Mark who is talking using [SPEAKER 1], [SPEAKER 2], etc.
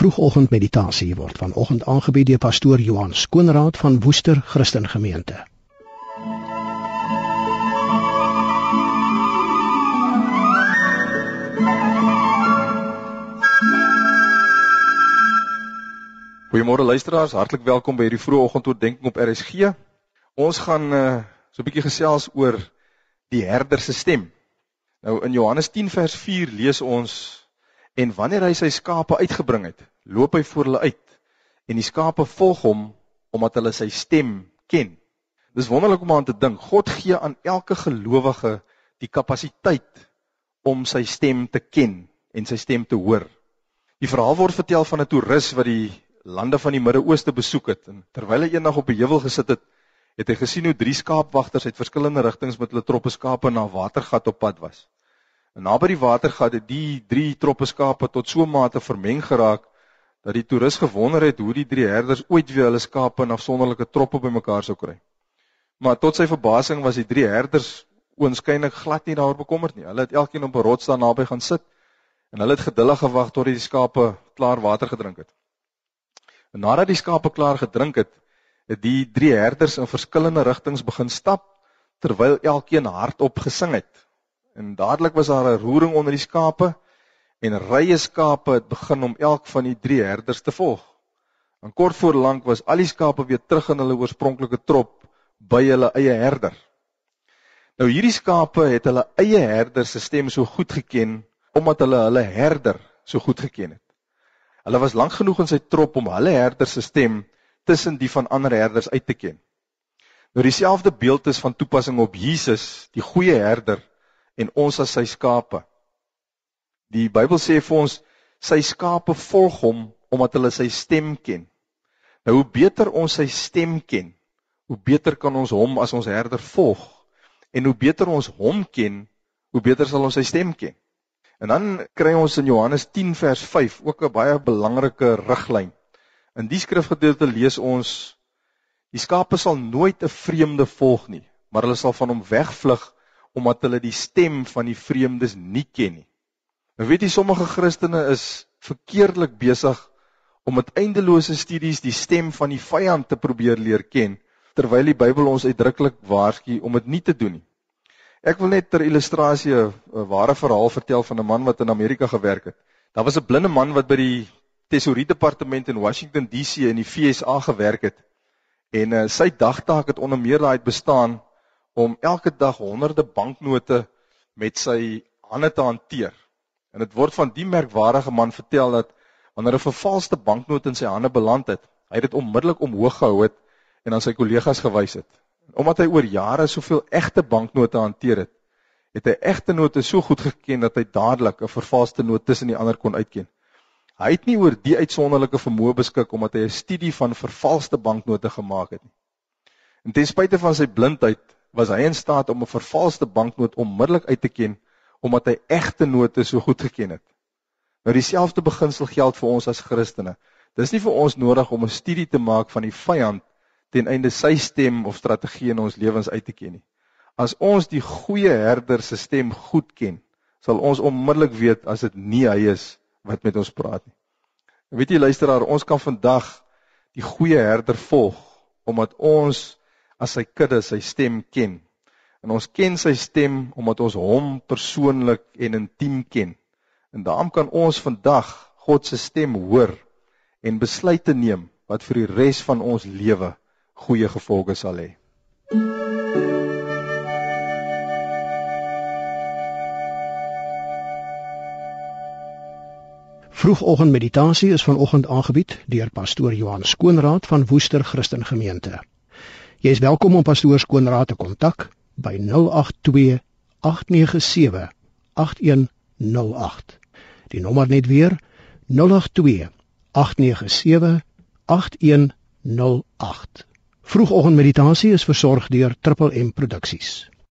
[SPEAKER 1] Vroegoggend meditasie word vanoggend aangebied deur pastoor Johan Skoonraad van Woester Christen Gemeente.
[SPEAKER 2] Goeiemôre luisteraars, hartlik welkom by hierdie vroegoggend oordeenking op RSG. Ons gaan uh, so 'n bietjie gesels oor die herder se stem. Nou in Johannes 10 vers 4 lees ons En wanneer hy sy skape uitgebring het, loop hy voor hulle uit en die skape volg hom omdat hulle sy stem ken. Dis wonderlik om aan te dink. God gee aan elke gelowige die kapasiteit om sy stem te ken en sy stem te hoor. Die verhaal word vertel van 'n toerus wat die lande van die Midde-Ooste besoek het en terwyl hy eendag op 'n heuwel gesit het, het hy gesien hoe drie skaapwagters uit verskillende rigtings met hulle troppe skape na 'n watergat op pad was. En naby die watergat het die drie troppe skape tot so 'n mate vermeng geraak dat die toerus gewonder het hoe die drie herders ooit weer hulle skape in afsonderlike troppe bymekaar sou kry. Maar tot sy verbasing was die drie herders oënskynlik glad nie daaroor bekommerd nie. Hulle het elkeen op 'n rots daar naby gaan sit en hulle het geduldig gewag tot die skape klaar water gedrink het. En nadat die skape klaar gedrink het, het die drie herders in verskillende rigtings begin stap terwyl elkeen hardop gesing het. En dadelik was daar 'n roering onder die skape en rye skape het begin om elk van die drie herders te volg. En kort voor lank was al die skape weer terug in hulle oorspronklike trop by hulle eie herder. Nou hierdie skape het hulle eie herder se stem so goed geken omdat hulle hulle herder so goed geken het. Hulle was lank genoeg in sy trop om hulle herder se stem tussen die van ander herders uit te ken. Nou dieselfde beeld is van toepassing op Jesus, die goeie herder en ons as sy skape. Die Bybel sê vir ons sy skape volg hom omdat hulle sy stem ken. Nou hoe beter ons sy stem ken, hoe beter kan ons hom as ons herder volg. En hoe beter ons hom ken, hoe beter sal ons sy stem ken. En dan kry ons in Johannes 10 vers 5 ook 'n baie belangrike riglyn. In die skrifgedeelte lees ons die skape sal nooit 'n vreemde volg nie, maar hulle sal van hom wegvlug omdat hulle die stem van die vreemdes nie ken nie. Nou weet jy sommige Christene is verkeerdelik besig om met eindelose studies die stem van die vyand te probeer leer ken terwyl die Bybel ons uitdruklik waarsku om dit nie te doen nie. Ek wil net ter illustrasie 'n ware verhaal vertel van 'n man wat in Amerika gewerk het. Daar was 'n blinde man wat by die Tesorie departement in Washington DC in die FSA gewerk het. En uh, sy dagtaak het onder meer daai bestaan om elke dag honderde banknote met sy hande te hanteer. En dit word van die merkwaardige man vertel dat wanneer 'n vervalste banknoot in sy hande beland het, hy dit onmiddellik omhoog gehou het en aan sy kollegas gewys het. Omdat hy oor jare soveel egte banknote hanteer het, het hy egte note so goed geken dat hy dadelik 'n vervalste noot tussen die ander kon uitken. Hy het nie oor die uitsonderlike vermoë beskik omdat hy 'n studie van vervalste banknote gemaak het nie. En ten spyte van sy blindheid was hy in staat om 'n vervalste banknoot onmiddellik uit te ken omdat hy egte note so goed geken het. Nou dieselfde beginsel geld vir ons as Christene. Dis nie vir ons nodig om 'n studie te maak van die vyand ten einde sy stem of strategie in ons lewens uit te ken nie. As ons die goeie herder se stem goed ken, sal ons onmiddellik weet as dit nie hy is wat met ons praat nie. Weet jy luisteraar, ons kan vandag die goeie herder volg omdat ons as sy kudde sy stem ken. En ons ken sy stem omdat ons hom persoonlik en intiem ken. En daarom kan ons vandag God se stem hoor en besluite neem wat vir die res van ons lewe goeie gevolge sal hê.
[SPEAKER 1] Vroegoggendmeditasie is vanoggend aangebied deur pastoor Johan Skoonraad van Woester Christen Gemeente. Jy is welkom om pastoor Skoonraad te kontak by 082 897 8108. Die nommer net weer 082 897 8108. Vroegoggendmeditasie is versorg deur Triple M Produksies.